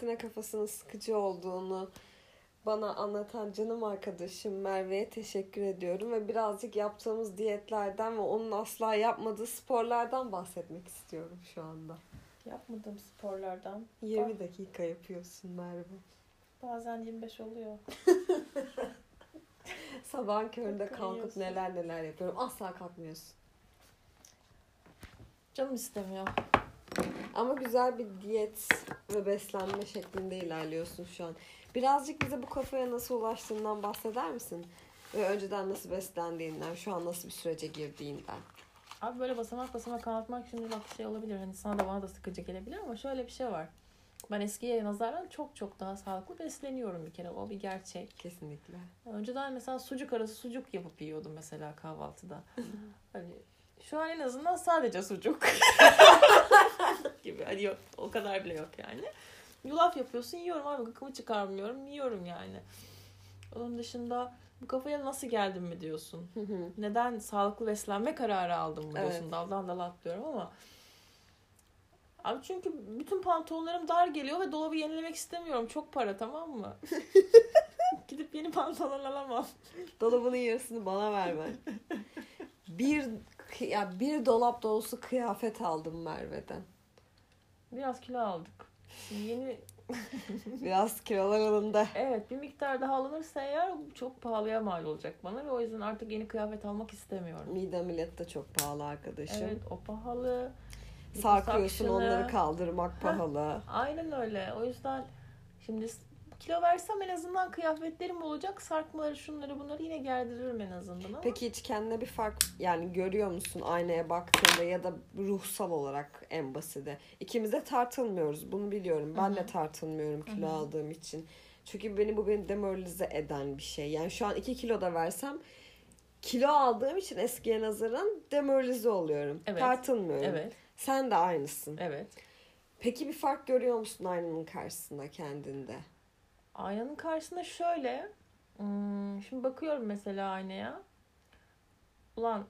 karantina kafasının sıkıcı olduğunu bana anlatan canım arkadaşım Merve'ye teşekkür ediyorum ve birazcık yaptığımız diyetlerden ve onun asla yapmadığı sporlardan bahsetmek istiyorum şu anda. Yapmadığım sporlardan 20 dakika yapıyorsun Merve. bazen 25 oluyor. Sabahın köründe kalkıp neler neler yapıyorum. Asla kalkmıyorsun. Canım istemiyor. Ama güzel bir diyet ve beslenme şeklinde ilerliyorsun şu an. Birazcık bize bu kafaya nasıl ulaştığından bahseder misin? Ve önceden nasıl beslendiğinden, şu an nasıl bir sürece girdiğinden. Abi böyle basamak basamak anlatmak şimdi bak şey olabilir. Hani sana da bana da sıkıcı gelebilir ama şöyle bir şey var. Ben eskiye nazaran çok çok daha sağlıklı besleniyorum bir kere. O bir gerçek. Kesinlikle. Önceden mesela sucuk arası sucuk yapıp yiyordum mesela kahvaltıda. hani şu an en azından sadece sucuk. gibi. Hani yok o kadar bile yok yani. Yulaf yapıyorsun yiyorum abi gıkımı çıkarmıyorum yiyorum yani. Onun dışında bu kafaya nasıl geldim mi diyorsun? Hı hı. Neden sağlıklı beslenme kararı aldım mı diyorsun? Evet. Daldan dala atlıyorum ama. Abi çünkü bütün pantolonlarım dar geliyor ve dolabı yenilemek istemiyorum. Çok para tamam mı? Gidip yeni pantolon alamam. Dolabının yarısını bana verme. bir ya bir dolap dolusu kıyafet aldım Merve'den. Biraz kilo aldık. Şimdi yeni Biraz kilolar alındı. evet bir miktar daha alınırsa eğer çok pahalıya mal olacak bana ve o yüzden artık yeni kıyafet almak istemiyorum. Mide ameliyatı da çok pahalı arkadaşım. Evet o pahalı. Sarkıyorsun onları kaldırmak pahalı. Aynen öyle. O yüzden şimdi kilo versem en azından kıyafetlerim olacak. Sarkmaları şunları bunları yine gerdiririm en azından ama. Peki hiç kendine bir fark yani görüyor musun aynaya baktığında ya da ruhsal olarak en basiti? İkimiz de tartılmıyoruz bunu biliyorum. Ben de tartılmıyorum kilo Hı hı. aldığım için. Çünkü beni bu beni demoralize eden bir şey. Yani şu an 2 kilo da versem kilo aldığım için eskiye nazaran demoralize oluyorum. Evet. Tartılmıyorum. Evet. Sen de aynısın. Evet. Peki bir fark görüyor musun aynanın karşısında kendinde? Aynanın karşısında şöyle. hmm, şimdi bakıyorum mesela aynaya. Ulan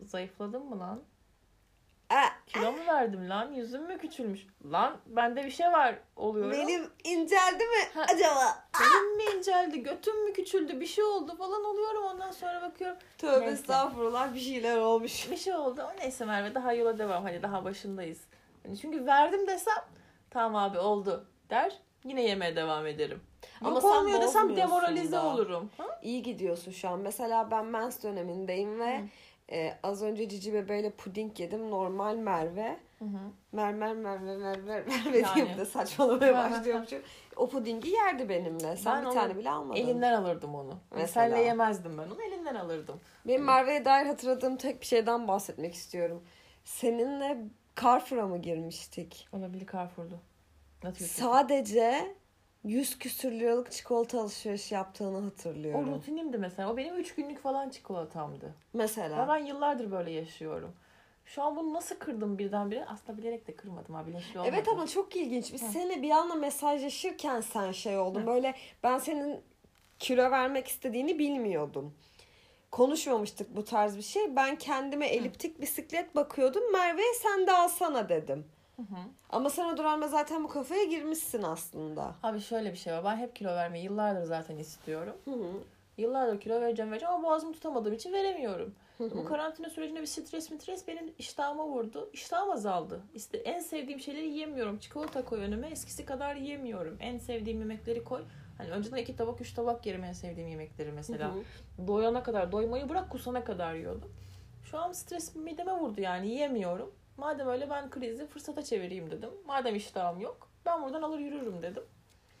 zayıfladım mı lan? Kilo mu verdim lan? Yüzüm mü küçülmüş? Lan bende bir şey var oluyorum. benim inceldi mi Ha. acaba? Benim mi inceldi? Götüm mü küçüldü? Bir şey oldu falan oluyorum. Ondan sonra bakıyorum. Tövbe Neyse. estağfurullah bir şeyler olmuş. Bir şey oldu. O neyse Merve daha yola devam. Hadi daha başındayız. Yani çünkü verdim desem tamam abi oldu der. Yine yemeye devam ederim. Ama Yok sen olmuyor desem demoralize da. olurum. Ha? İyi gidiyorsun şu an. Mesela ben mens dönemindeyim ve e, az önce Cici bebeğiyle puding yedim. Normal Merve. Hı hı. Mermer Merve Merve Merve Yani. diye de saçmalamaya başlıyormuşum. O pudingi yerdi benimle. Sen Ben bir tane bile almadın. Elinden alırdım onu. Mesela. Senle yemezdim ben onu. Elinden alırdım. Benim Merve'ye dair hatırladığım tek bir şeyden bahsetmek istiyorum. Seninle Carrefour'a mı girmiştik? Olabilir Carrefour'du. Sadece 100 küsür liralık çikolata alışveriş yaptığını O hatırlıyorum. rutinimdi mesela. O benim 3 günlük falan çikolatamdı. Ve Mesela. ben yıllardır böyle yaşıyorum. Şu an bunu nasıl kırdım birdenbire? Aslında bilerek de kırmadım ha. Bilinçli olmadı. Evet ama çok ilginç. Biz seninle bir anda mesajlaşırken sen şey oldun. Böyle ben senin kilo vermek istediğini bilmiyordum. Konuşmamıştık bu tarz bir şey. Ben kendime eliptik bisiklet bakıyordum. Merve'ye sen de alsana dedim. Hı hı. Ama sen o dönemde zaten bu kafaya girmişsin aslında. Abi şöyle bir şey var. Ben hep kilo vermeyi yıllardır zaten istiyorum. Hı hı. Yıllardır kilo vereceğim vereceğim ama boğazımı tutamadığım için veremiyorum. Hı Bu hı. karantina sürecinde bir stres mitres benim iştahıma vurdu. İştahım azaldı. İşte en sevdiğim şeyleri yiyemiyorum. Çikolata koy önüme eskisi kadar yiyemiyorum. En sevdiğim yemekleri koy. Hani önceden iki tabak üç tabak yerim en sevdiğim yemekleri mesela. Hı hı. Doyana kadar doymayı bırak kusana kadar yiyordum. Şu an stres mideme vurdu yani yiyemiyorum. Madem öyle ben krizi fırsata çevireyim dedim. Madem iştahım yok ben buradan alır yürürüm dedim.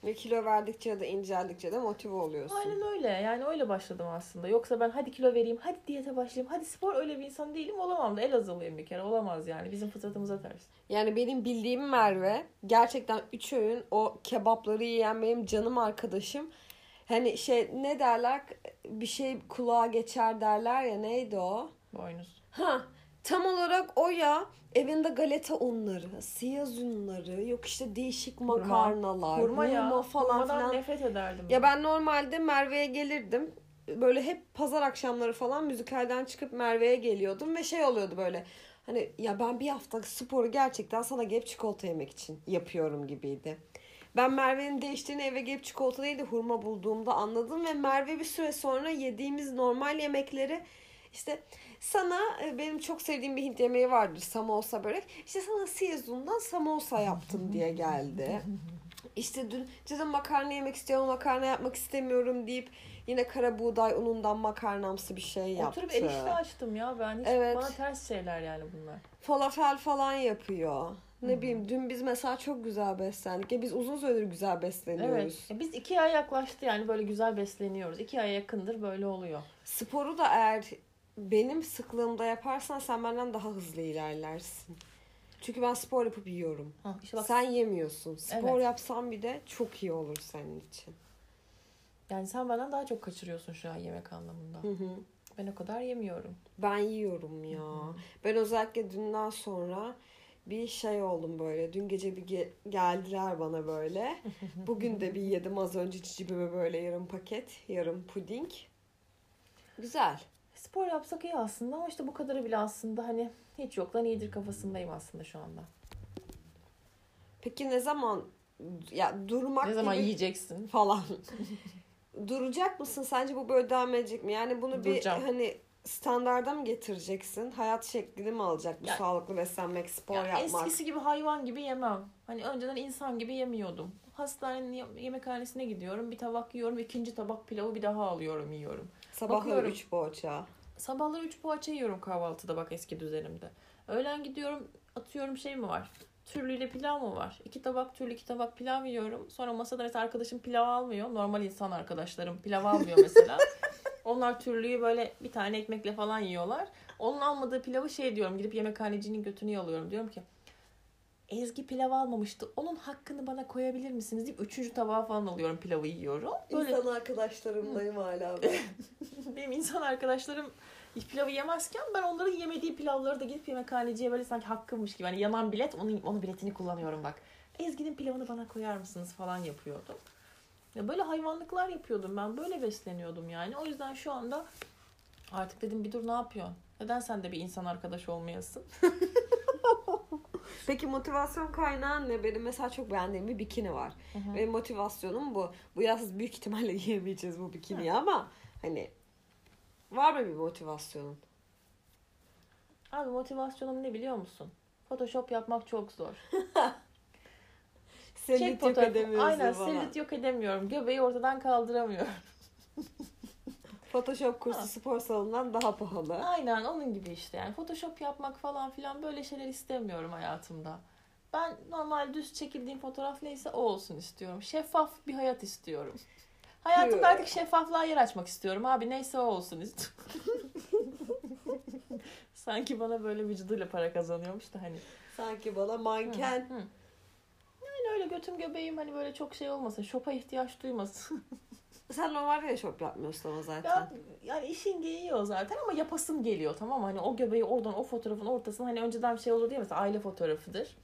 Ve kilo verdikçe de inceldikçe de motive oluyorsun. Aynen öyle. Yani öyle başladım aslında. Yoksa ben hadi kilo vereyim, hadi diyete başlayayım, hadi spor öyle bir insan değilim. Olamam da Elazığlıyım bir kere. Olamaz yani. Bizim fıtratımıza ters. Yani benim bildiğim Merve gerçekten 3 öğün o kebapları yiyen benim canım arkadaşım. Hani şey ne derler bir şey kulağa geçer derler ya neydi o? Boynuz. Ha tam olarak o ya evinde galeta unları, siyaz unları, yok işte değişik Hurma. makarnalar, Hurma ya. hurma falan Hurmadan filan. nefret ederdim. Ya ben normalde Merve'ye gelirdim. Böyle hep pazar akşamları falan müzikalden çıkıp Merve'ye geliyordum ve şey oluyordu böyle. Hani ya ben bir hafta sporu gerçekten sana gelip çikolata yemek için yapıyorum gibiydi. Ben Merve'nin değiştiğini eve gelip çikolata değil de hurma bulduğumda anladım ve Merve bir süre sonra yediğimiz normal yemekleri işte sana e, benim çok sevdiğim bir Hint yemeği vardır samosa börek. İşte sana siyezundan samosa yaptım diye geldi. İşte dün canım makarna yemek istiyorum makarna yapmak istemiyorum deyip yine kara buğday unundan makarnamsı bir şey yaptı. Oturup enişte açtım ya ben. Hiç Evet. Bana ters şeyler yani bunlar. falafel falan yapıyor. Ne bileyim dün biz mesela çok güzel beslendik. Ya biz uzun süredir güzel besleniyoruz. Evet. Biz iki ay yaklaştı yani böyle güzel besleniyoruz. İki aya yakındır böyle oluyor. Sporu da eğer benim sıklığımda yaparsan sen benden daha hızlı ilerlersin. Çünkü ben spor yapıp yiyorum. Ha, işte bak Sen yemiyorsun. Spor Evet. yapsan bir de çok iyi olur senin için. yani sen benden daha çok kaçırıyorsun şu an yemek anlamında. Hı hı. Ben o kadar yemiyorum. Ben yiyorum ya. Ben özellikle dünden sonra bir şey oldum böyle. Dün gece bir ge- geldiler bana böyle. Bugün de bir yedim az önce cicibime böyle yarım paket, yarım puding. Güzel. Spor yapsak iyi aslında ama işte bu kadarı bile aslında hani hiç yoktan iyidir kafasındayım aslında şu anda. Peki ne zaman ya durmak ne zaman gibi yiyeceksin? falan. Duracak mısın? Sence bu böyle devam edecek mi? Yani bunu Duracağım. bir hani standarda mı getireceksin? Hayat şeklini mi alacak bu Ya- sağlıklı beslenmek, spor Ya yapmak? eskisi gibi hayvan gibi yemem. Hani önceden insan gibi yemiyordum. Hastanenin ye- yemekhanesine gidiyorum. Bir tabak yiyorum. ikinci tabak pilavı bir daha alıyorum yiyorum. Sabahları bakıyorum. 3 poğaça. Sabahları 3 poğaça yiyorum kahvaltıda bak eski düzenimde. Öğlen gidiyorum atıyorum şey mi var? Türlüyle pilav mı var? İki tabak türlü iki tabak pilav yiyorum. Sonra masada mesela arkadaşım pilav almıyor. Normal insan arkadaşlarım pilav almıyor mesela. Onlar türlüyü böyle bir tane ekmekle falan yiyorlar. Onun almadığı pilavı şey diyorum gidip yemekhanecinin götünü yalıyorum. Diyorum ki Ezgi pilav almamıştı. Onun hakkını bana koyabilir misiniz deyip üçüncü tabağa falan alıyorum pilavı yiyorum. Böyle İnsan arkadaşlarımdayım hala ben. benim insan arkadaşlarım hiç pilavı yemezken ben onların yemediği pilavları da gidip yemekhaneciye böyle sanki hakkımmış gibi. Hani yanan bilet onun, onun biletini kullanıyorum bak. Ezgi'nin pilavını bana koyar mısınız falan yapıyordum. Ya böyle hayvanlıklar yapıyordum ben. Böyle besleniyordum yani. O yüzden şu anda artık dedim bir dur ne yapıyorsun? Neden sen de bir insan arkadaş olmayasın? Peki motivasyon kaynağın ne? Benim mesela çok beğendiğim bir bikini var. Benim motivasyonum bu. Bu yaz büyük ihtimalle giyemeyeceğiz bu bikiniyi ama hani var mı bir motivasyonun? Abi motivasyonum ne biliyor musun? Photoshop yapmak çok zor. Çek yok edemiyorsun Aynen selülit yok edemiyorum. Göbeği ortadan kaldıramıyorum. Photoshop kursu Ha. spor salonundan daha pahalı. Aynen onun gibi işte yani Photoshop yapmak falan filan böyle şeyler istemiyorum hayatımda. Ben normal düz çekildiğim fotoğraf neyse o olsun istiyorum. Şeffaf bir hayat istiyorum. Hayatımda artık şeffaflığa yer açmak istiyorum. Abi neyse o olsun istiyorum. Sanki bana böyle vücuduyla para kazanıyormuş da hani. Sanki bana manken. Hı. Yani öyle götüm göbeğim hani böyle çok şey olmasın. Şopa ihtiyaç duymasın. Sen normalde de şop yapmıyorsun ama zaten. Ya yani işin geyiği o zaten ama yapasım geliyor tamam mı? Hani o göbeği oradan o fotoğrafın ortasına hani önceden bir şey olur diye mesela aile fotoğrafıdır.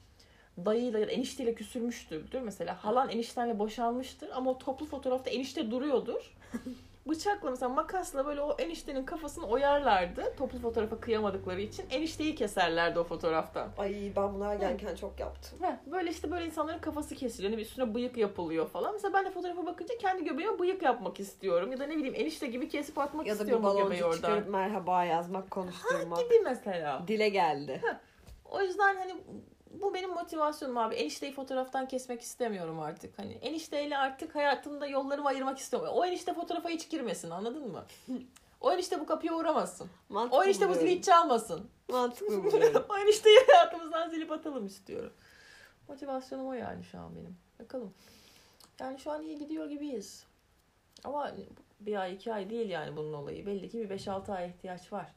Dayıyla ya da enişteyle küsülmüştür mesela. Halan eniştenle boşanmıştır ama o toplu fotoğrafta enişte duruyordur. Bıçakla mesela makasla böyle o eniştenin kafasını oyarlardı. Toplu fotoğrafa kıyamadıkları için. Enişteyi keserlerdi o fotoğraftan. Ay ben bunu ergenken çok yaptım. Heh, böyle işte böyle insanların kafası kesiliyor. Bir üstüne bıyık yapılıyor falan. Mesela ben de fotoğrafa bakınca kendi göbeğime bıyık yapmak istiyorum. Ya da ne bileyim enişte gibi kesip atmak Ya da bir istiyorum o göbeği baloncuk oradan. çıkarıp merhaba yazmak, konuşturmak. Gibi mesela. Dile geldi. O yüzden hani bu benim motivasyonum abi. Enişteyi fotoğraftan kesmek istemiyorum artık. Hani enişteyle artık hayatımda yollarımı ayırmak istiyorum. O enişte fotoğrafa hiç girmesin anladın mı? O enişte bu kapıya uğramasın. Mantıklı O enişte bu zili hiç çalmasın. Mantıklı o enişteyi hayatımızdan silip atalım istiyorum. Motivasyonum o yani şu an benim. Bakalım. Yani şu an iyi gidiyor gibiyiz. Ama bir ay iki ay değil yani bunun olayı. Belli ki bir 5-6 ay ihtiyaç var.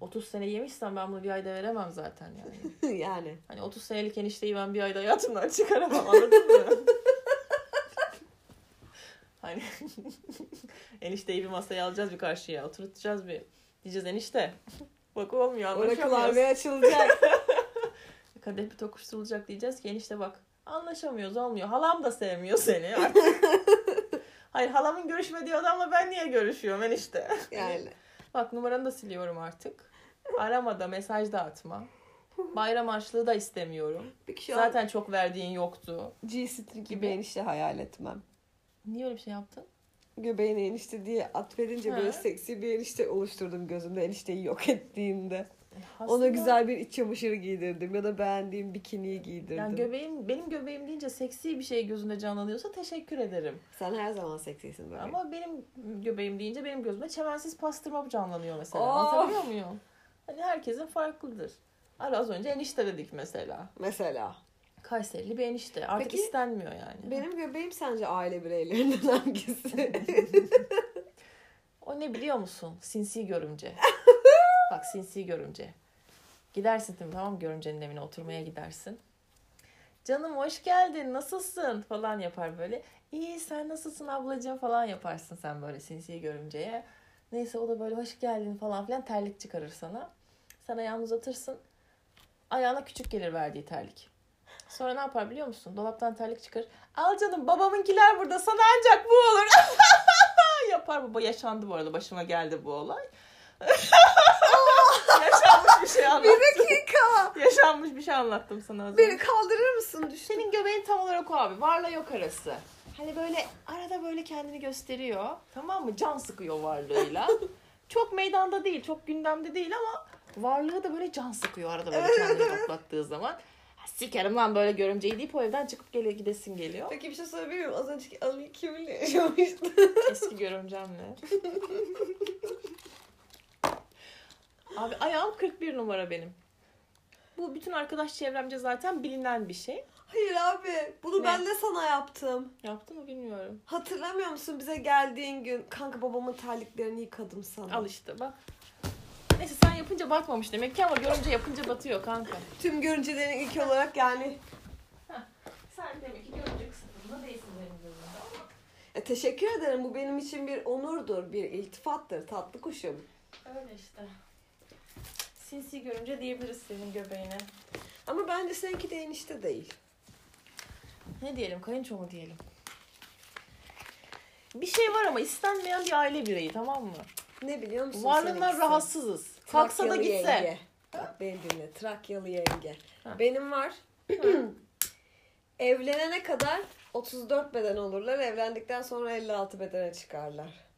30 sene yemişsem ben bunu bir ayda veremem zaten yani. yani. Hani 30 senelik enişteyi ben bir ayda hayatımdan çıkaramam anladın mı? hani enişteyi bir masaya alacağız bir karşıya oturtacağız bir. Diyeceğiz enişte. Bak olmuyor anlaşamıyoruz. bir açılacak. Kadeh bir tokuşturulacak diyeceğiz ki enişte bak anlaşamıyoruz olmuyor. Halam da sevmiyor seni artık. Hayır halamın görüşmediği adamla ben niye görüşüyorum enişte? yani. Bak numaranı da siliyorum artık. Arama da mesaj da atma. Bayram harçlığı da istemiyorum. Peki şu Zaten çok verdiğin yoktu. G-string gibi enişte hayal etmem. Niye öyle bir şey yaptın? Göbeğine enişte diye atfedince Ha. böyle seksi bir enişte oluşturdum gözümde enişteyi yok ettiğimde. Ona Aslında- güzel bir iç çamaşırı giydirdim ya da beğendiğim bikiniyi giydirdim. Yani göbeğim, benim göbeğim deyince seksi bir şey gözünde canlanıyorsa teşekkür ederim. Sen her zaman seksisin böyle. Ama benim göbeğim deyince benim gözümde çemensiz pastırma canlanıyor mesela. Oh! Anlatabiliyor muyum? Hani herkesin farklıdır. Hani az önce enişte dedik mesela. Mesela. Kayserili bir enişte. Artık Peki, istenmiyor yani. Benim göbeğim sence aile bireylerinden hangisi? O ne biliyor musun? Sinsi görümce. Bak sinsi görümce. Gidersin değil mi? Tamam görümcenin evine oturmaya gidersin. Canım hoş geldin nasılsın falan yapar böyle. İyi sen nasılsın ablacığım falan yaparsın sen böyle sinsi görümceye. Neyse o da böyle hoş geldin falan filan terlik çıkarır sana. Sen ayağını uzatırsın. Ayağına küçük gelir verdiği terlik. Sonra ne yapar biliyor musun? Dolaptan terlik çıkar. Al canım babamınkiler burada sana ancak bu olur. yapar baba yaşandı bu arada başıma geldi bu olay. Yaşanmış bir şey anlattım. bir dakika. Yaşanmış bir şey anlattım sana az önce. Beni kaldırır mısın? Düştüm. Senin göbeğin tam olarak o abi. Varla yok arası. Hani böyle arada böyle kendini gösteriyor. Tamam mı? Can sıkıyor varlığıyla. çok meydanda değil, çok gündemde değil ama varlığı da böyle can sıkıyor arada böyle kendini toplattığı zaman. "Ha, Sikerim lan böyle görümceyi deyip o evden çıkıp gele gidesin geliyor. Peki bir şey sorabilir miyim? Az önceki anıyı kiminle yaşamıştın? Eski görümcemle. Abi ayağım 41 numara benim. Bu bütün arkadaş çevremce zaten bilinen bir şey. Hayır abi. Bunu Ne? ben de sana yaptım. Yaptı mı bilmiyorum. Hatırlamıyor musun bize geldiğin gün? Kanka babamın terliklerini yıkadım sana. Al işte bak. Neyse sen yapınca batmamış demek ki ama görünce yapınca batıyor kanka. Tüm görüncelerin ilk olarak yani. Sen demek ki görünce kısıtında değilsin benim gözümde ama. E, teşekkür ederim. Bu benim için bir onurdur, bir iltifattır. Tatlı kuşum. Öyle işte. Sinsi görünce diyebiliriz senin göbeğine. Ama bence seninki de enişte değil. Ne diyelim kayınço mu diyelim? Bir şey var ama istenmeyen bir aile bireyi tamam mı? Ne biliyor musun? Varlığından rahatsızız. Kalksa da gitse. Yenge. Bak beni dinle. Trakyalı yenge. Ha. Benim var. Evlenene kadar 34 beden olurlar. Evlendikten sonra 56 bedene çıkarlar.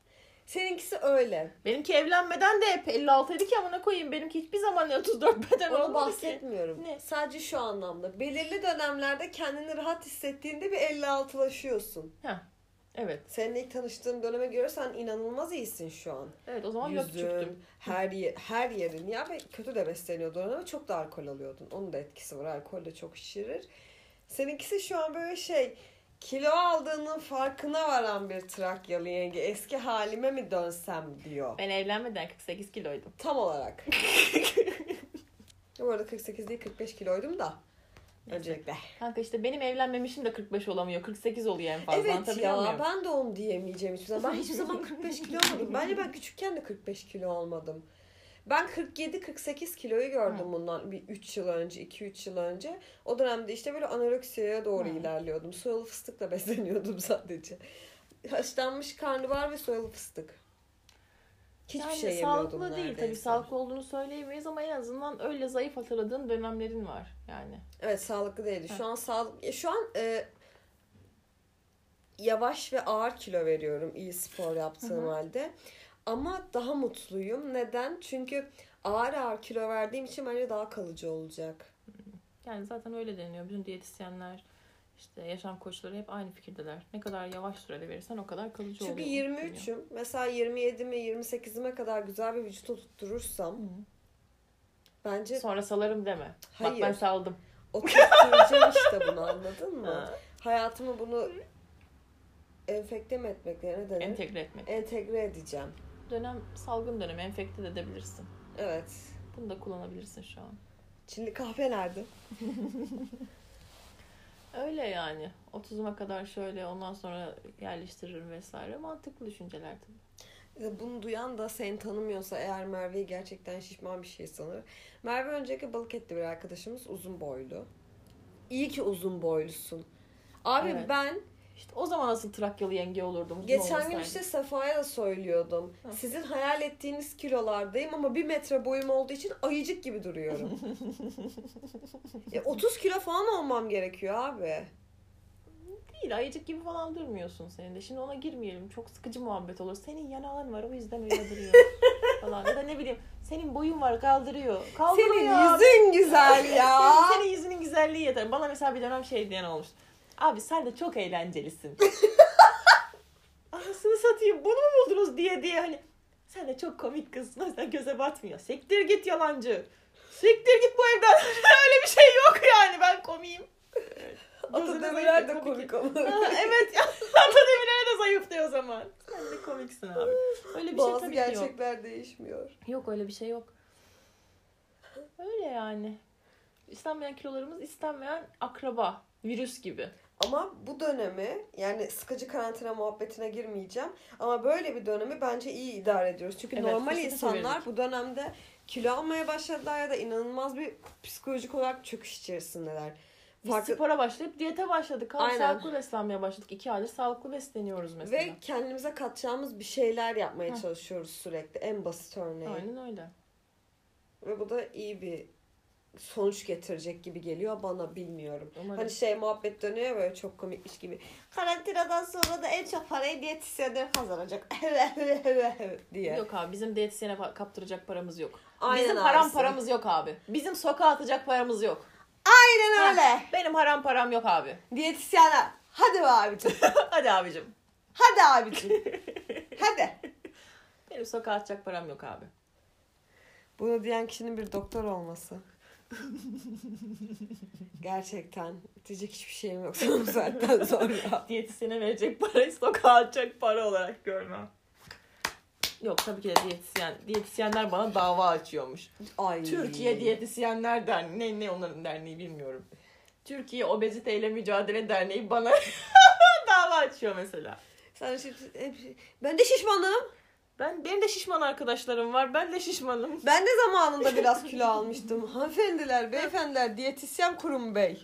Seninkisi öyle. Benimki evlenmeden de hep 56 idi ki amına koyayım. Benimki hiçbir zaman 34 beden Onu olmadı ki. bahsetmiyorum. Ne? Sadece şu anlamda. Belirli dönemlerde kendini rahat hissettiğinde bir 56'laşıyorsun. Heh. Evet. Seninle ilk tanıştığım döneme göre sen inanılmaz iyisin şu an. Evet o zaman. Yüzün, her, ye- her yerin. Ya ve kötü de besleniyordun ama çok da alkol alıyordun. Onun da etkisi var. Alkol de çok şişirir. Seninkisi şu an böyle şey kilo aldığının farkına varan bir Trakyalı yenge. Eski halime mi dönsem diyor. Ben evlenmeden 48 kiloydum. Tam olarak. Bu arada 48 değil 45 kiloydum da. Öncelikle. Kanka işte benim evlenmemişim de 45 olamıyor. 48 oluyor en fazla. Evet ya muyum? ben de onu diyemeyeceğim hiçbir zaman. Ben hiçbir zaman 45 kilo olmadım. Bence ben küçükken de 45 kilo olmadım. Ben 47-48 kiloyu gördüm Hı. bundan bir 3 yıl önce, 2-3 yıl önce. O dönemde işte böyle anoreksiyaya doğru Hı. ilerliyordum. Soyalı fıstıkla besleniyordum sadece. Haşlanmış karnabahar ve soyalı fıstık. Hiçbir yani şey sağlıklı değil neredeyse. tabii sağlıklı olduğunu söyleyemeyiz ama en azından öyle zayıf hatırladığın dönemlerin var yani. Evet sağlıklı değildi. Şu an sağlık şu an e, yavaş ve ağır kilo veriyorum iyi spor yaptığım Hı hı. halde. Ama daha mutluyum. Neden? Çünkü ağır ağır kilo verdiğim için bence daha kalıcı olacak. Yani zaten öyle deniyor. Bütün diyetisyenler işte yaşam koçları hep aynı fikirdeler. Ne kadar yavaş sürede verirsen o kadar kalıcı Çünkü oluyor. 23'üm. Mesela 27'me 28'ime kadar güzel bir vücut oturturursam Hı. bence Sonra salarım deme. Bak Hayır. ben saldım. oturtturacağım işte bunu anladın mı? Ha. Hayatımı bunu enfekte mi etmek ne denir? Entegre etmek. Entegre edeceğim. Dönem salgın dönemi enfekte de edebilirsin. Evet. Bunu da kullanabilirsin şu an. Çinli kahve nerede? Öyle yani. 30'uma kadar şöyle ondan sonra yerleştiririm vesaire. Mantıklı düşünceler tabii. Bunu duyan da seni tanımıyorsa eğer Merve'yi gerçekten şişman bir şey sanır. Merve önceki balık etli bir arkadaşımız uzun boylu. İyi ki uzun boylusun. Abi Evet. ben İşte o zaman asıl Trakyalı yenge olurdum. Geçen gün işte Sefa'ya da söylüyordum. Hı. Sizin hayal ettiğiniz kilolardayım ama bir metre boyum olduğu için ayıcık gibi duruyorum. e, 30 kilo falan olmam gerekiyor abi. Değil ayıcık gibi falan durmuyorsun senin de. Şimdi ona girmeyelim. Çok sıkıcı muhabbet olur. Senin yanağın var o yüzden öyle duruyor. falan. Ya da ne bileyim senin boyun var kaldırıyor. Kaldırıyor. Senin yüzün güzel ya. Senin, senin yüzünün güzelliği yeter. Bana mesela bir dönem şey diyen olmuş. Abi sen de çok eğlencelisin. Anasını satayım bunu mu buldunuz diye diye hani sen de çok komik o yüzden göze batmıyor. Sektir git yalancı. Sektir git bu evden. Öyle bir şey yok yani ben komiyim. Evet. Ata Gözünüz demeler de komik. ama. Evet ya. Ata demirlere de zayıflıyor o zaman. Sen de komiksin abi. Öyle bir şey Bazı tabii ki yok. gerçekler değişmiyor. Yok öyle bir şey yok. Öyle yani. İstenmeyen kilolarımız istenmeyen akraba. Virüs gibi. Ama bu dönemi yani sıkıcı karantina muhabbetine girmeyeceğim. Ama böyle bir dönemi bence iyi idare ediyoruz. Çünkü Evet, normal insanlar bu dönemde kilo almaya başladılar ya da inanılmaz bir psikolojik olarak çöküş içerisindeler. Biz Farklı- spora başlayıp diyete başladık. Abi, sağlıklı beslenmeye başladık. İki aydır sağlıklı besleniyoruz mesela. Ve kendimize katacağımız bir şeyler yapmaya Hı. çalışıyoruz sürekli. En basit örneği. Aynen öyle. Ve bu da iyi bir sonuç getirecek gibi geliyor bana bilmiyorum. Umarım. Hani şey muhabbet dönüyor böyle çok komikmiş gibi. Karantinadan sonra da en çok parayı diyetisyenler kazanacak. diye. Yok abi bizim diyetisyene kaptıracak paramız yok. Aynen bizim haram abisi. paramız yok abi. Bizim sokağa atacak paramız yok. Aynen öyle. Benim haram param yok abi. Diyetisyenler. Hadi be abicim. Hadi abicim. Hadi abicim. Hadi. Benim sokağa atacak param yok abi. Bunu diyen kişinin bir doktor olması. Gerçekten diyecek hiçbir şeyim yok son saatten sonra. Diyetisyene verecek parayı sokağa atacak para olarak görmem. Yok tabii ki de diyetisyen. Diyetisyenler bana dava açıyormuş. Ay. Türkiye Diyetisyenler Derneği. Ne, ne onların derneği bilmiyorum. Türkiye Obeziteyle Mücadele Derneği bana dava açıyor mesela. Sen şimdi, ben de şişmanım. Ben benim de şişman arkadaşlarım var. Ben de şişmanım. Ben de zamanında biraz kilo almıştım. Hanımefendiler, beyefendiler, diyetisyen kurum bey.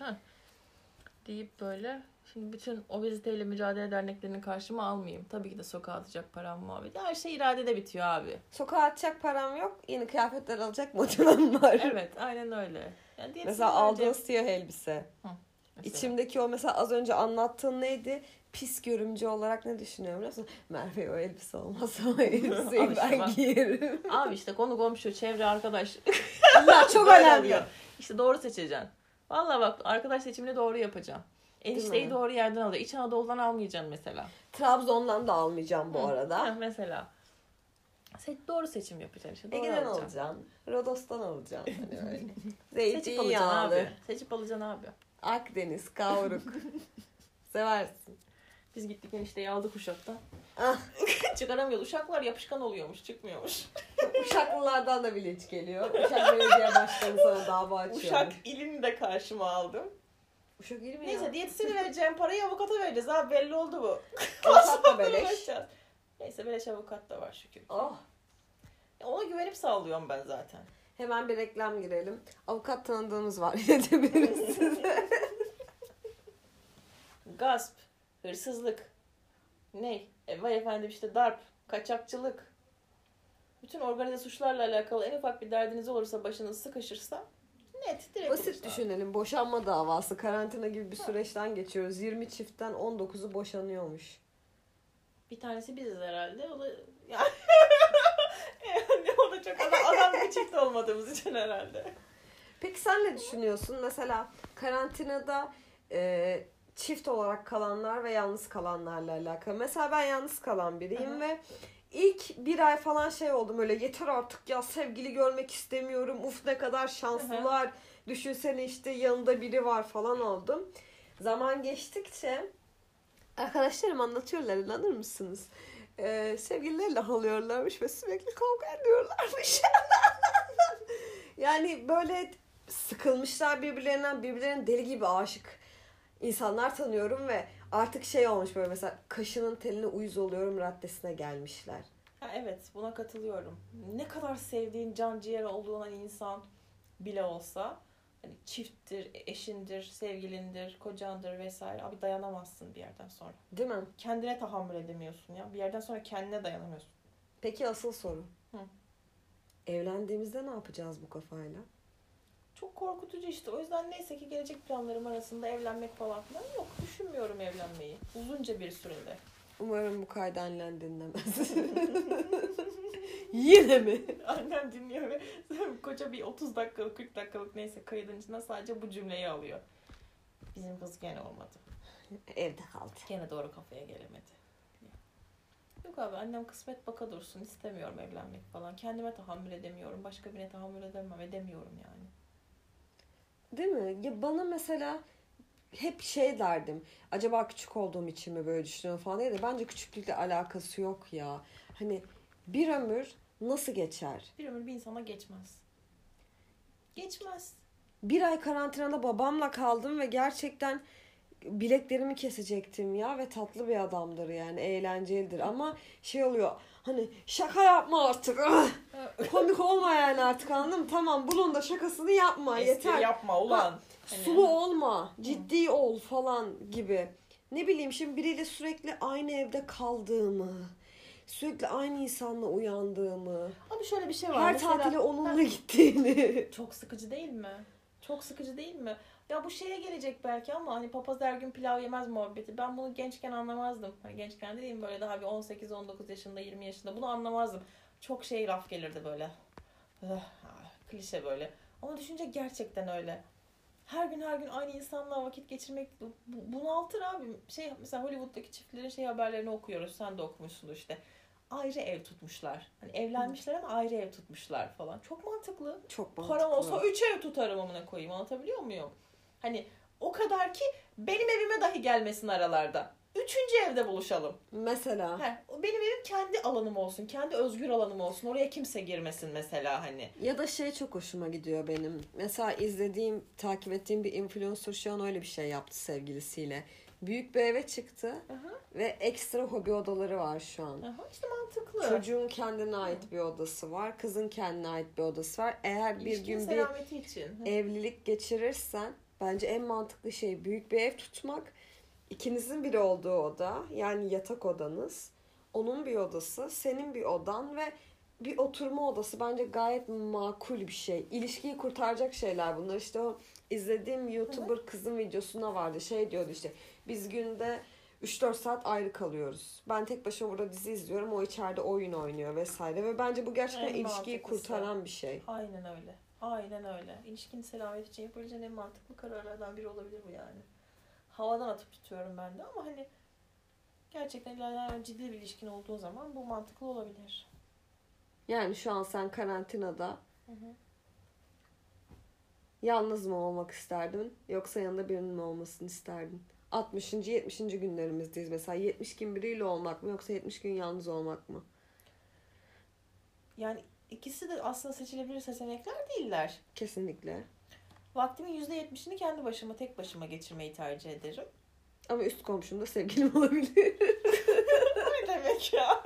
Deyip böyle şimdi bütün obeziteyle mücadele derneklerini karşıma almayayım. Tabii ki de sokağa atacak param muhabbeti. Her şey iradede bitiyor abi. Sokağa atacak param yok. Yeni kıyafetler alacak motivem var. Evet aynen öyle. Yani Mesela aldığın siyah elbise. Mesela. İçimdeki o mesela az önce anlattığın neydi? Pis görümcü olarak ne düşünüyorum biliyor musun? Merve o elbise olmaz o elbiseyi işte ben bak. giyerim. Abi işte konu komşu, çevre, arkadaş. Bunlar çok önemli. oluyor. İşte doğru seçeceksin. Valla bak arkadaş seçimini doğru yapacaksın. Enişteyi doğru yerden alıyor. İç Anadolu'dan almayacaksın mesela. Trabzon'dan da almayacağım bu Hı, arada. heh, mesela. Se- doğru seçim yapacaksın işte. Doğru Ege'den alacaksın. alacaksın. Rodos'tan alacaksın. Hani öyle. Seçip alacaksın Zeytinyağlı. abi. Seçip alacaksın abi. Akdeniz, kavruk. Seversin. Biz gittik enişteyi aldık Uşak'tan. Ah. Çıkaramıyordu. Uşaklar yapışkan oluyormuş. Çıkmıyormuş. Uşaklılardan da bilinç geliyor. Uşak Belediye Başkanı sana dava açıyor. Uşak ilini de karşıma aldım. Uşak il mi Neyse ya? diyetisyene vereceğim parayı avukata vereceğiz abi belli oldu bu. Avukat da beleş. Neyse beleş avukat da var şükür. Oh. Ona güvenip sağlıyorum ben zaten. Hemen bir reklam girelim. Avukat tanıdığımız var. İletebiliriz size. Gasp, hırsızlık, ne? E, vay efendim işte darp, kaçakçılık. Bütün organize suçlarla alakalı en ufak bir derdiniz olursa başınız sıkışırsa net direkt Basit olursa. düşünelim. Boşanma davası. Karantina gibi bir süreçten geçiyoruz. 20 çiftten 19'u boşanıyormuş. Bir tanesi biziz herhalde. O da yani, yani o da çok adam, adam bir çift olmadığımız için herhalde. Peki sen ne düşünüyorsun? Mesela karantinada e, çift olarak kalanlar ve yalnız kalanlarla alakalı. Mesela ben yalnız kalan biriyim hı. ve ilk bir ay falan şey oldum öyle yeter artık ya sevgili görmek istemiyorum. Uf ne kadar şanslılar. Düşünsene işte yanında biri var falan oldum. Zaman geçtikçe arkadaşlarım anlatıyorlar inanır mısınız? Ee, sevgilileriyle alıyorlarmış ve sürekli kavga ediyorlarmış. yani böyle sıkılmışlar birbirlerinden birbirlerine deli gibi aşık insanlar tanıyorum ve artık şey olmuş böyle mesela kaşının teline uyuz oluyorum raddesine gelmişler. Ha, evet buna katılıyorum. Ne kadar sevdiğin can ciğer olduğuna insan bile olsa hani çifttir, eşindir, sevgilindir, kocandır vesaire. Abi dayanamazsın bir yerden sonra. Değil mi? Kendine tahammül edemiyorsun ya. Bir yerden sonra kendine dayanamıyorsun. Peki asıl soru. Hı. Evlendiğimizde ne yapacağız bu kafayla? Çok korkutucu işte. O yüzden neyse ki gelecek planlarım arasında evlenmek falan filan yok. Düşünmüyorum evlenmeyi. Uzunca bir sürede. Umarım bu kaydı annen dinlemez. Yine mi? Annem dinliyor ve koca bir 30 dakikalık 40 dakikalık neyse kaydın içinden sadece bu cümleyi alıyor. Bizim kız gene olmadı. Evde kaldı. Gene doğru kafaya gelemedi. Yok abi annem kısmet baka dursun istemiyorum evlenmek falan. Kendime tahammül edemiyorum. Başka birine tahammül edemem edemiyorum yani. Değil mi? Ya bana mesela hep şey derdim. Acaba küçük olduğum için mi böyle düşünüyorum falan diye de bence küçüklükle alakası yok ya. Hani bir ömür nasıl geçer? Bir ömür bir insana geçmez. Geçmez. Bir ay karantinada babamla kaldım ve gerçekten bileklerimi kesecektim ya ve tatlı bir adamdır yani eğlencelidir. Ama şey oluyor hani şaka yapma artık. Komik olma yani artık anladın mı? Tamam bunun da şakasını yapma Espri yeter. yapma ulan. Hani- sulu olma ciddi ol falan gibi. Ne bileyim şimdi biriyle sürekli aynı evde kaldığımı sürekli aynı insanla uyandığımı Abi şöyle bir şey var. her Mesela- tatile onunla gittiğini. Çok sıkıcı değil mi? Çok sıkıcı değil mi? Ya bu şeye gelecek belki ama hani papaz her gün pilav yemez muhabbeti. Ben bunu gençken anlamazdım. Hani gençken dediğim böyle daha bir 18-19 yaşında 20 yaşında bunu anlamazdım. Çok şey laf gelirdi böyle. Klişe böyle. Ama düşünce gerçekten öyle. Her gün her gün aynı insanla vakit geçirmek bu- bunaltır abi. Şey mesela Hollywood'daki çiftlerin şey haberlerini okuyoruz. Sen de okumuşsun işte. Ayrı ev tutmuşlar. Hani evlenmişler ama ayrı ev tutmuşlar falan. Çok mantıklı. çok mantıklı. Param olsa üç ev tutarım amına koyayım. Anlatabiliyor muyum? Hani o kadar ki benim evime dahi gelmesin aralarda. Üçüncü evde buluşalım. mesela He, benim evim kendi alanım olsun. Kendi özgür alanım olsun. Oraya kimse girmesin mesela hani. Ya da şey çok hoşuma gidiyor benim. Mesela izlediğim, takip ettiğim bir influencer şu an öyle bir şey yaptı sevgilisiyle. Büyük bir eve çıktı Aha, ve ekstra hobi odaları var şu an. aha işte mantıklı. Çocuğun kendine ait bir odası var. Kızın kendine ait bir odası var. Eğer bir İlişkinin gün bir için. Hı. evlilik geçirirsen bence en mantıklı şey büyük bir ev tutmak. İkinizin biri olduğu oda yani yatak odanız. Onun bir odası, senin bir odan ve bir oturma odası bence gayet makul bir şey. İlişkiyi kurtaracak şeyler bunlar. İşte o izlediğim YouTuber kızın videosuna vardı. Şey diyordu işte biz günde 3-4 saat ayrı kalıyoruz. Ben tek başıma burada dizi izliyorum. O içeride oyun oynuyor vesaire. Ve bence bu gerçekten En ilişkiyi mantıklısı. kurtaran bir şey. Aynen öyle. Aynen öyle. İlişkinin selameti için yapabileceğin en mantıklı kararlardan biri olabilir bu yani. Havadan atıp tutuyorum ben de ama hani gerçekten ilerleyen ciddi bir ilişkin olduğu zaman bu mantıklı olabilir. Yani şu an sen karantinada Hı hı. yalnız mı olmak isterdin yoksa yanında birinin mi olmasını isterdin? 60. 70. günlerimizdeyiz mesela 70 gün biriyle olmak mı yoksa 70 gün yalnız olmak mı? Yani ikisi de aslında seçilebilir seçenekler değiller. Kesinlikle. Vaktimin %70'ini kendi başıma, tek başıma geçirmeyi tercih ederim. Ama üst komşum da sevgilim olabilir. ne demek ya?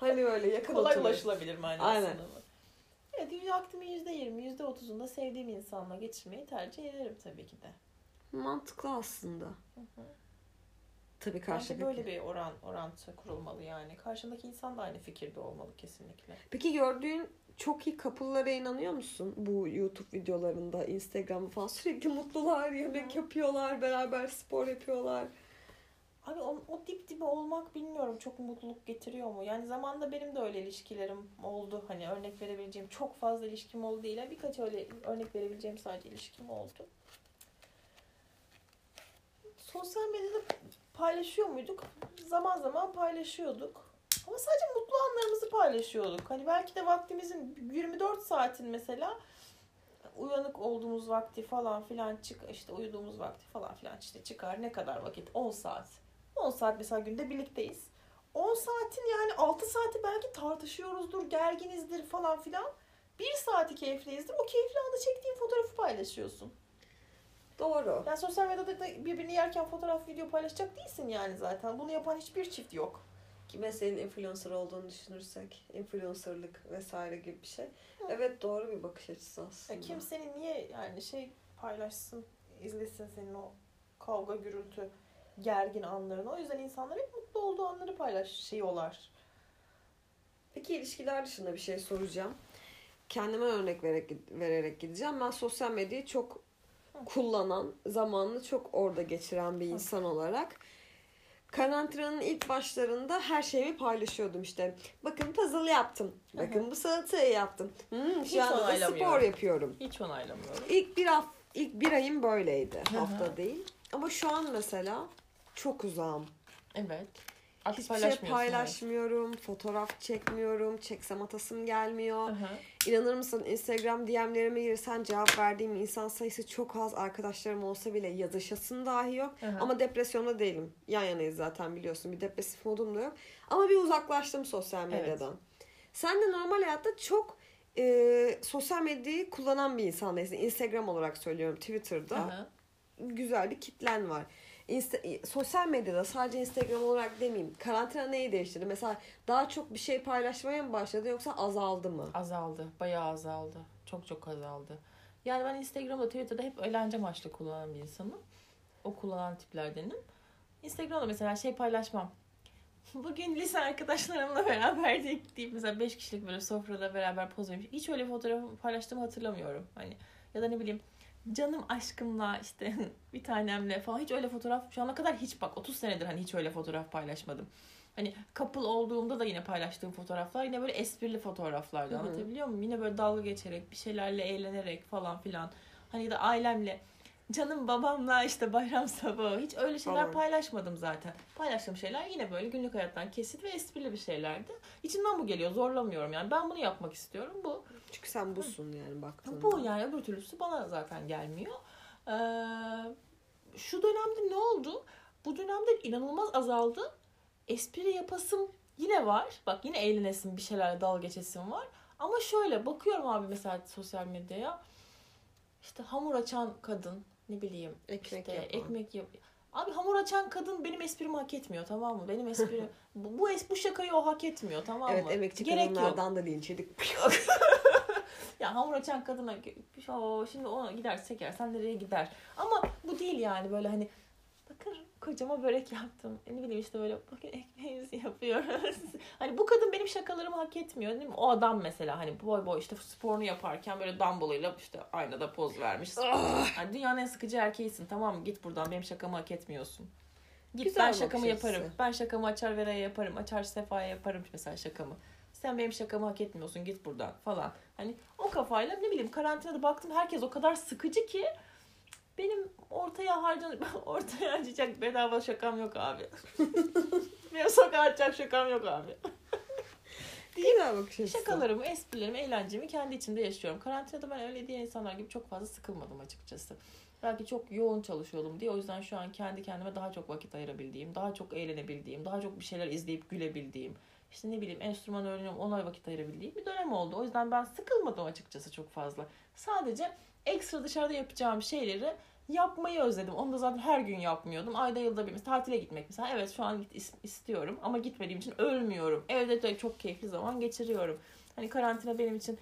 hani böyle yakın Kolay oturuyoruz. ulaşılabilir manasında Aynen. mı? Evet, vaktimin %20, %30'unda sevdiğim insanla geçirmeyi tercih ederim tabii ki de. Mantıklı aslında. Hı hı. Tabii Bence karşıdaki. böyle bir oran orantı kurulmalı yani. Karşındaki insan da aynı fikirde olmalı kesinlikle. Peki gördüğün çok iyi couple'lara inanıyor musun? Bu YouTube videolarında, Instagram falan sürekli mutlular, yemek yapıyorlar, beraber spor yapıyorlar. Abi o, o dip dibe olmak bilmiyorum çok mutluluk getiriyor mu? Yani zamanında benim de öyle ilişkilerim oldu. Hani örnek verebileceğim çok fazla ilişkim oldu değil. Birkaç öyle örnek verebileceğim sadece ilişkim oldu. Sosyal medyada paylaşıyor muyduk? Zaman zaman paylaşıyorduk. Ama sadece mutlu anlarımızı paylaşıyorduk. Hani belki de vaktimizin 24 saatin mesela uyanık olduğumuz vakti falan filan çık işte uyuduğumuz vakti falan filan işte çıkar. Ne kadar vakit? 10 saat. 10 saat mesela günde birlikteyiz. 10 saatin yani 6 saati belki tartışıyoruzdur gerginizdir falan filan. Bir saati keyifliyizdir. O keyifli anda çektiğin fotoğrafı paylaşıyorsun Doğru. yani sosyal medyada da birbirini yerken fotoğraf video paylaşacak değilsin yani zaten bunu yapan hiçbir çift yok Ki mesleğin influencer olduğunu düşünürsek. Influencerlık vesaire gibi bir şey. Evet doğru bir bakış açısı aslında. Ya kimsenin niye yani şey paylaşsın, izlesin senin o kavga gürültü gergin anlarını. O yüzden insanlar hep mutlu olduğu anları paylaşıyorlar. Peki ilişkiler dışında bir şey soracağım. Kendime örnek vererek, vererek gideceğim. Ben sosyal medyayı çok kullanan, zamanını çok orada geçiren bir insan olarak karantinanın ilk başlarında her şeyimi paylaşıyordum işte. Bakın puzzle yaptım. Bakın bu salatayı yaptım. Hmm, Hiç şu anda da spor yapıyorum. Hiç onaylamıyorum. İlk bir hafta, ilk bir ayım böyleydi. Hafta değil. Ama şu an mesela çok uzağım. Evet. Artık Hiçbir şey paylaşmıyorum. Fotoğraf çekmiyorum. Çeksem atasım gelmiyor. evet. Hı. İnanır mısın Instagram DM'lerime girsen cevap verdiğim insan sayısı çok az. Arkadaşlarım olsa bile yazışasım dahi yok. Hı. Ama depresyonda değilim. Yan yanayız zaten biliyorsun. Bir depresif modum da yok. Ama bir uzaklaştım sosyal medyadan. Sen de normal hayatta çok e, sosyal medyayı kullanan bir insan değilsin. Instagram olarak söylüyorum. Twitter'da hı. güzel bir kitlen var. Insta- sosyal medyada sadece Instagram olarak demeyeyim. Karantina neyi değiştirdi? Mesela daha çok bir şey paylaşmaya mı başladı yoksa azaldı mı? Azaldı. Bayağı azaldı. Çok çok azaldı. Yani ben Instagram'da, Twitter'da hep eğlence amaçlı kullanan bir insanım. O kullanan tiplerdenim. Instagram'da mesela şey paylaşmam. Bugün lise arkadaşlarımla beraberdik deyip mesela 5 kişilik böyle sofrada beraber poz vermiş. Hiç öyle fotoğraf paylaştığımı hatırlamıyorum. Hani ya da ne bileyim canım aşkımla işte bir tanemle falan hiç öyle fotoğraf şu ana kadar hiç bak 30 senedir hani hiç öyle fotoğraf paylaşmadım. Hani couple olduğumda da yine paylaştığım fotoğraflar yine böyle esprili fotoğraflardı Hı hı. anlatabiliyor muyum? Yine böyle dalga geçerek bir şeylerle eğlenerek falan filan. Hani ya da ailemle canım babamla işte bayram sabahı hiç öyle şeyler Falan. paylaşmadım zaten. Paylaştığım şeyler yine böyle günlük hayattan kesit ve esprili bir şeylerdi. İçimden bu geliyor zorlamıyorum yani ben bunu yapmak istiyorum bu. Çünkü sen busun yani baktığında. Bu yani öbür türlüsü bana zaten gelmiyor. Ee, şu dönemde ne oldu? Bu dönemde inanılmaz azaldı. Espri yapasım yine var. Bak yine eğlenesim bir şeylerle dalga geçesim var. Ama şöyle bakıyorum abi mesela sosyal medyaya. İşte hamur açan kadın ne bileyim Ekmek işte yapan. ekmek yap. Abi hamur açan kadın benim esprimi hak etmiyor tamam mı? Benim espri bu, bu, es, bu şakayı o hak etmiyor tamam mı? Evet emekçi Gerek yok. kadınlardan da linç yedik. Ya hamur açan kadına şimdi ona gider seker sen nereye gider. Ama bu değil yani böyle hani bakın kocama börek yaptım. E ne bileyim işte böyle bakın ekmeğimizi yapıyoruz. hani bu kadın benim şakalarımı hak etmiyor değil mi? O adam mesela hani boy boy işte sporunu yaparken böyle dumbbellıyla işte aynada poz vermiş. hani dünyanın en sıkıcı erkeğisin tamam mı? Git buradan benim şakamı hak etmiyorsun. Git Güzel ben şakamı açısı. yaparım. Ben şakamı açar vereye yaparım. Açar sefaya yaparım mesela şakamı. Sen benim şakamı hak etmiyorsun git buradan falan. Hani o kafayla ne bileyim karantinada baktım herkes o kadar sıkıcı ki benim ortaya harcan ortaya harcayacak bedava şakam yok abi. benim sokağa atacak şakam yok abi. Güzel bakış açısı. Şakalarımı, esprilerimi, eğlencemi kendi içimde yaşıyorum. Karantinada ben öyle diğer insanlar gibi çok fazla sıkılmadım açıkçası. Belki çok yoğun çalışıyordum diye o yüzden şu an kendi kendime daha çok vakit ayırabildiğim, daha çok eğlenebildiğim, daha çok bir şeyler izleyip gülebildiğim, işte ne bileyim enstrüman öğreniyorum ona vakit ayırabildiğim bir dönem oldu. O yüzden ben sıkılmadım açıkçası çok fazla. Sadece ekstra dışarıda yapacağım şeyleri yapmayı özledim. Onu da zaten her gün yapmıyordum. Ayda yılda bir mesela tatile gitmek mesela. Evet şu an git is- istiyorum ama gitmediğim için ölmüyorum. Evde de çok keyifli zaman geçiriyorum. Hani karantina benim için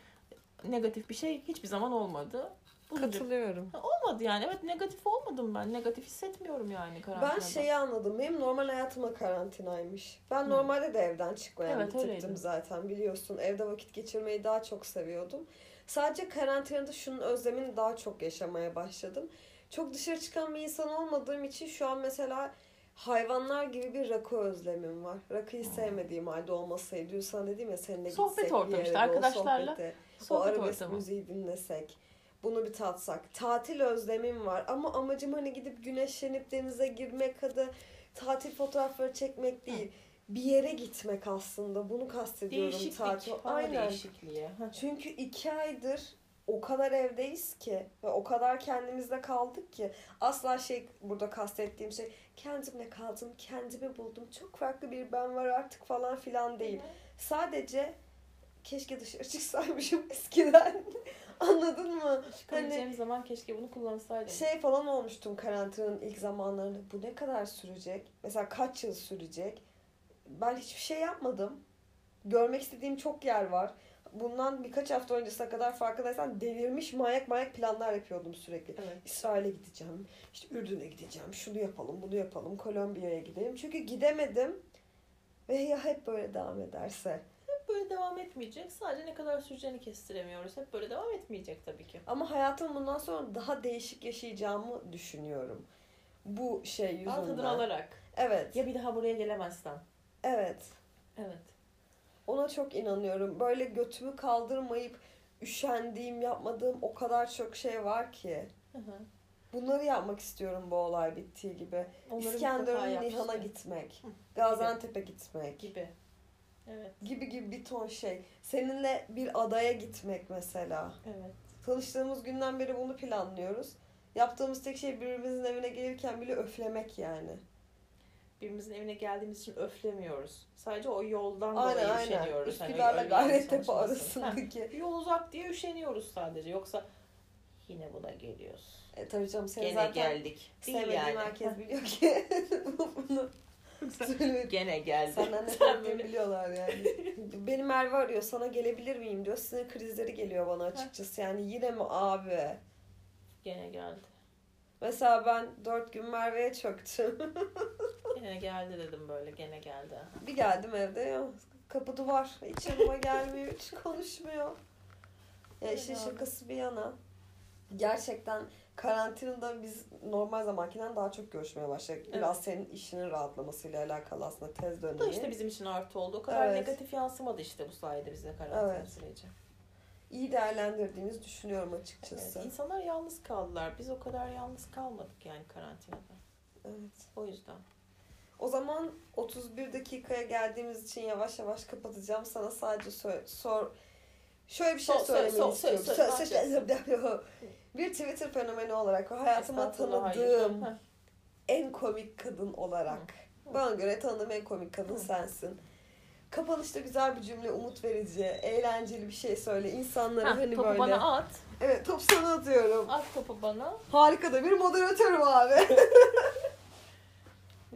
negatif bir şey hiçbir zaman olmadı. Bulucu. Katılıyorum. Olmadı yani. Evet negatif olmadım ben. Negatif hissetmiyorum yani karantinada. Ben şeyi anladım. Benim normal hayatıma karantinaymış. Ben Hı. normalde de evden çıkmayan Evet, bir tiptim zaten biliyorsun. Evde vakit geçirmeyi daha çok seviyordum. Sadece karantinada şunun özlemini daha çok yaşamaya başladım. Çok dışarı çıkan bir insan olmadığım için şu an mesela hayvanlar gibi bir rakı özlemim var. Rakıyı sevmediğim halde olmasaydı. Sana dedim ya seninle Sohbet gitsek ortamı bir işte, yere, o arkadaşlarla sohbete, o Sohbet arabesk ortamı. müziği dinlesek. Bunu bir tatsak. Tatil özlemim var ama amacım hani gidip güneşlenip denize girmek hadi tatil fotoğrafları çekmek değil. Bir yere gitmek aslında. Bunu kastediyorum Değişiklik. Hava Aynen. değişikliği. Heh. Çünkü iki aydır o kadar evdeyiz ki ve o kadar kendimizde kaldık ki asla şey burada kastettiğim şey kendimle kaldım, kendimi buldum. Çok farklı bir ben var artık falan filan değil. Sadece keşke dışarı çıksaymışım eskiden. Anladın mı? Çıkabileceğim zaman keşke bunu kullansaydım. Şey falan olmuştum karantinanın ilk zamanlarında. Bu ne kadar sürecek? Mesela kaç yıl sürecek? Ben hiçbir şey yapmadım. Görmek istediğim çok yer var. Bundan birkaç hafta öncesine kadar farkındaysan delirmiş manyak manyak planlar yapıyordum sürekli. Evet. İsrail'e gideceğim, işte Ürdün'e gideceğim, şunu yapalım, bunu yapalım, Kolombiya'ya gidelim. Çünkü gidemedim ve ya hep böyle devam ederse. Hep böyle devam etmeyecek. Sadece ne kadar süreceğini kestiremiyoruz. Hep böyle devam etmeyecek tabii ki. Ama hayatım bundan sonra daha değişik yaşayacağımı düşünüyorum. Bu şey Al tadını yüzünden. alarak. Evet, Ya bir daha buraya gelemezsen. Evet. Evet. Ona çok inanıyorum. Böyle götümü kaldırmayıp üşendiğim, yapmadığım o kadar çok şey var ki. Hı hı. Bunları yapmak istiyorum bu olay bittiği gibi. İskenderun, Nihan'a gitmek. Hı. Gaziantep'e gitmek. Gibi. Evet. Gibi gibi bir ton şey. Seninle bir adaya gitmek mesela. Evet. Tanıştığımız günden beri bunu planlıyoruz. Yaptığımız tek şey birbirimizin evine gelirken bile öflemek yani. Birbirimizin evine geldiğimiz için öflemiyoruz. Sadece o yoldan Aynen dolayı aynen. üşeniyoruz. Hani Üsküdar'la öyle Gayrettepe arasındaki. Yol uzak diye üşeniyoruz sadece. Yoksa yine buna geliyoruz. E tabii canım seni Gene zaten geldik. Sevmediğim yani. herkes biliyor ki bunu söylemek Gene geldi. Senden ne Sen ettiğimi böyle- biliyorlar yani. Beni Merve arıyor sana gelebilir miyim diyor. Sinir krizleri geliyor bana açıkçası. Yani yine mi abi? Gene geldi. Mesela ben dört gün Merve'ye çöktüm. Gene geldi dedim böyle. Gene geldi. bir geldim evde ya kapı duvar. Hiç yanıma gelmiyor. Hiç konuşmuyor. Ya işin şakası bir yana. Gerçekten karantinada biz normal zamankinden daha çok görüşmeye başladık. Biraz senin işinin rahatlamasıyla alakalı aslında tez Bu da dönemi. işte bizim için artı oldu. O kadar Evet. negatif yansımadı işte bu sayede bize karantina Evet. süreci. İyi değerlendirdiğimizi düşünüyorum açıkçası. Evet, insanlar yalnız kaldılar. Biz o kadar yalnız kalmadık yani karantinada. evet. O yüzden. O zaman 31 dakikaya geldiğimiz için yavaş yavaş kapatacağım. Sana sadece sor, sor şöyle bir şey sor, söylemeni istiyorum. sor, Sö- sor, sö- bir Twitter fenomeni olarak ve hayatıma tanıdığım. Heh. en komik kadın olarak. Bana göre tanıdığım en komik kadın sensin. Kapanışta güzel bir cümle, umut verici, eğlenceli bir şey söyle. İnsanlara Heh, hani topu böyle... bana at. Evet top sana atıyorum. At topu bana. Harika da bir moderatörüm abi.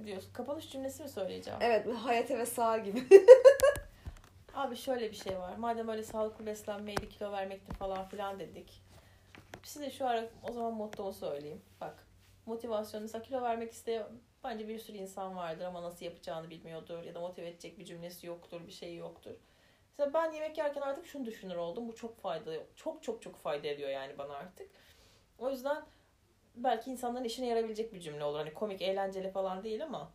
Diyorsun? Kapanış cümlesi mi söyleyeceğim? evet hayat ve sağ gibi. Abi şöyle bir şey var. Madem öyle sağlıklı beslenmeydi, kilo vermekti falan filan dedik. Size şu ara o zaman mottomu söyleyeyim. Bak motivasyon mesela kilo vermek isteyen bence bir sürü insan vardır ama nasıl yapacağını bilmiyordur ya da motive edecek bir cümlesi yoktur, bir şey yoktur. Mesela ben yemek yerken artık şunu düşünür oldum. Bu çok fayda, çok çok çok fayda ediyor yani bana artık. O yüzden belki insanların işine yarabilecek bir cümle olur. Hani komik, eğlenceli falan değil ama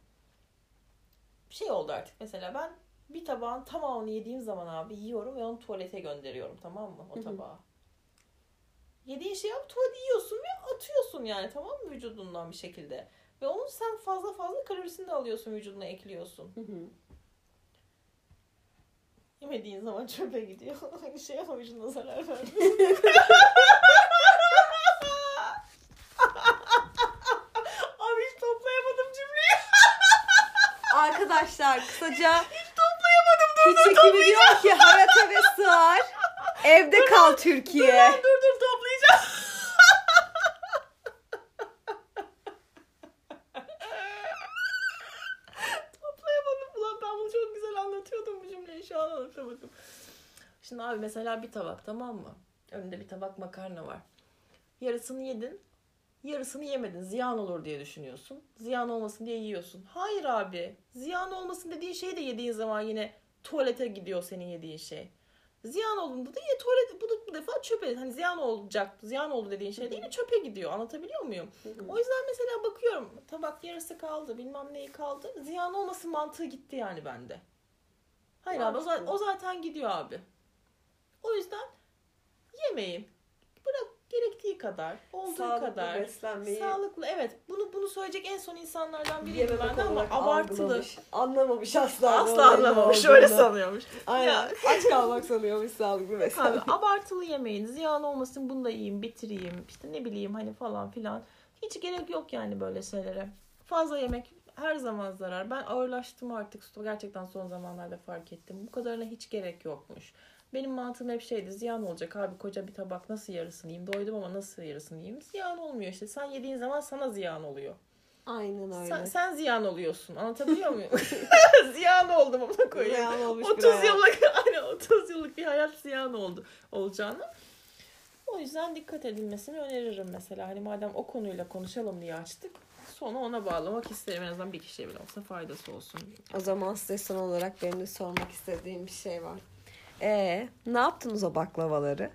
bir şey oldu artık. Mesela ben bir tabağın tamamını yediğim zaman abi yiyorum ve onu tuvalete gönderiyorum tamam mı o tabağı. Yediğin şeyi abi tuvalete yiyorsun ve atıyorsun yani tamam mı vücudundan bir şekilde. Ve onun sen fazla fazla kalorisini de alıyorsun vücuduna ekliyorsun. Yemediğin zaman çöpe gidiyor. Aynı şey ama vücuduna zarar vermiyor. abi hiç toplayamadım cümleyi. Arkadaşlar kısaca Toplayamadım dur dur küçük gibi diyor ki hayata ve sığar. Evde kal Türkiye. Dur dur toplayacağım. Toplayamadım. Ulan ben bunu çok güzel anlatıyordum bu cümleyi. Şu an anlatamadım. Şimdi abi mesela bir tabak tamam mı? Önünde bir tabak makarna var. Yarısını yedin. Yarısını yemedin. Ziyan olur diye düşünüyorsun. Ziyan olmasın diye yiyorsun. Hayır abi. Ziyan olmasın dediğin şeyi de yediğin zaman yine tuvalete gidiyor senin yediğin şey. Ziyan olduğunda da yine tuvalet bu, bu defa çöpe. Hani ziyan olacak, ziyan oldu dediğin şey de yine çöpe gidiyor. Anlatabiliyor muyum? O yüzden mesela bakıyorum tabak yarısı kaldı bilmem neyi kaldı. Ziyan olmasın mantığı gitti yani bende. Hayır abi o zaten, o zaten gidiyor abi. O yüzden yemeyin. Gerektiği kadar, olduğu Sağlıklı kadar. beslenmeyi Sağlıklı evet. Bunu bunu söyleyecek en son insanlardan biriyim ben de ama abartılı. algılamış. Anlamamış asla. Asla anlamamış. Öyle sanıyormuş. Aynen. Ya. Aç kalmak sanıyormuş sağlıklı beslenme. Abi abartılı yemeyin. Ziyan olmasın bunu da yiyeyim, bitireyim. İşte ne bileyim hani falan filan. Hiç gerek yok yani böyle şeylere. Fazla yemek her zaman zarar. Ben ağırlaştım artık. Gerçekten son zamanlarda fark ettim. Bu kadarına hiç gerek yokmuş. Benim mantığım hep şeydi. Ziyan olacak abi koca bir tabak nasıl yarısını yiyeyim? Doydum ama nasıl yarısını yiyeyim? Ziyan olmuyor işte. Sen yediğin zaman sana ziyan oluyor. Aynen öyle. Sen, sen ziyan oluyorsun. Anlatabiliyor muyum? ziyan oldum ona koyayım. Ziyan olmuş bir 30 hayat. yıllık aynen 30 yıllık bir hayat ziyan oldu olacağını. O yüzden dikkat edilmesini öneririm mesela. Hani madem o konuyla konuşalım diye açtık. Sonu ona bağlamak isterim. En azından bir kişiye bile olsa faydası olsun. O zaman size son olarak benim de sormak istediğim bir şey var. Ee, ne yaptınız o baklavaları?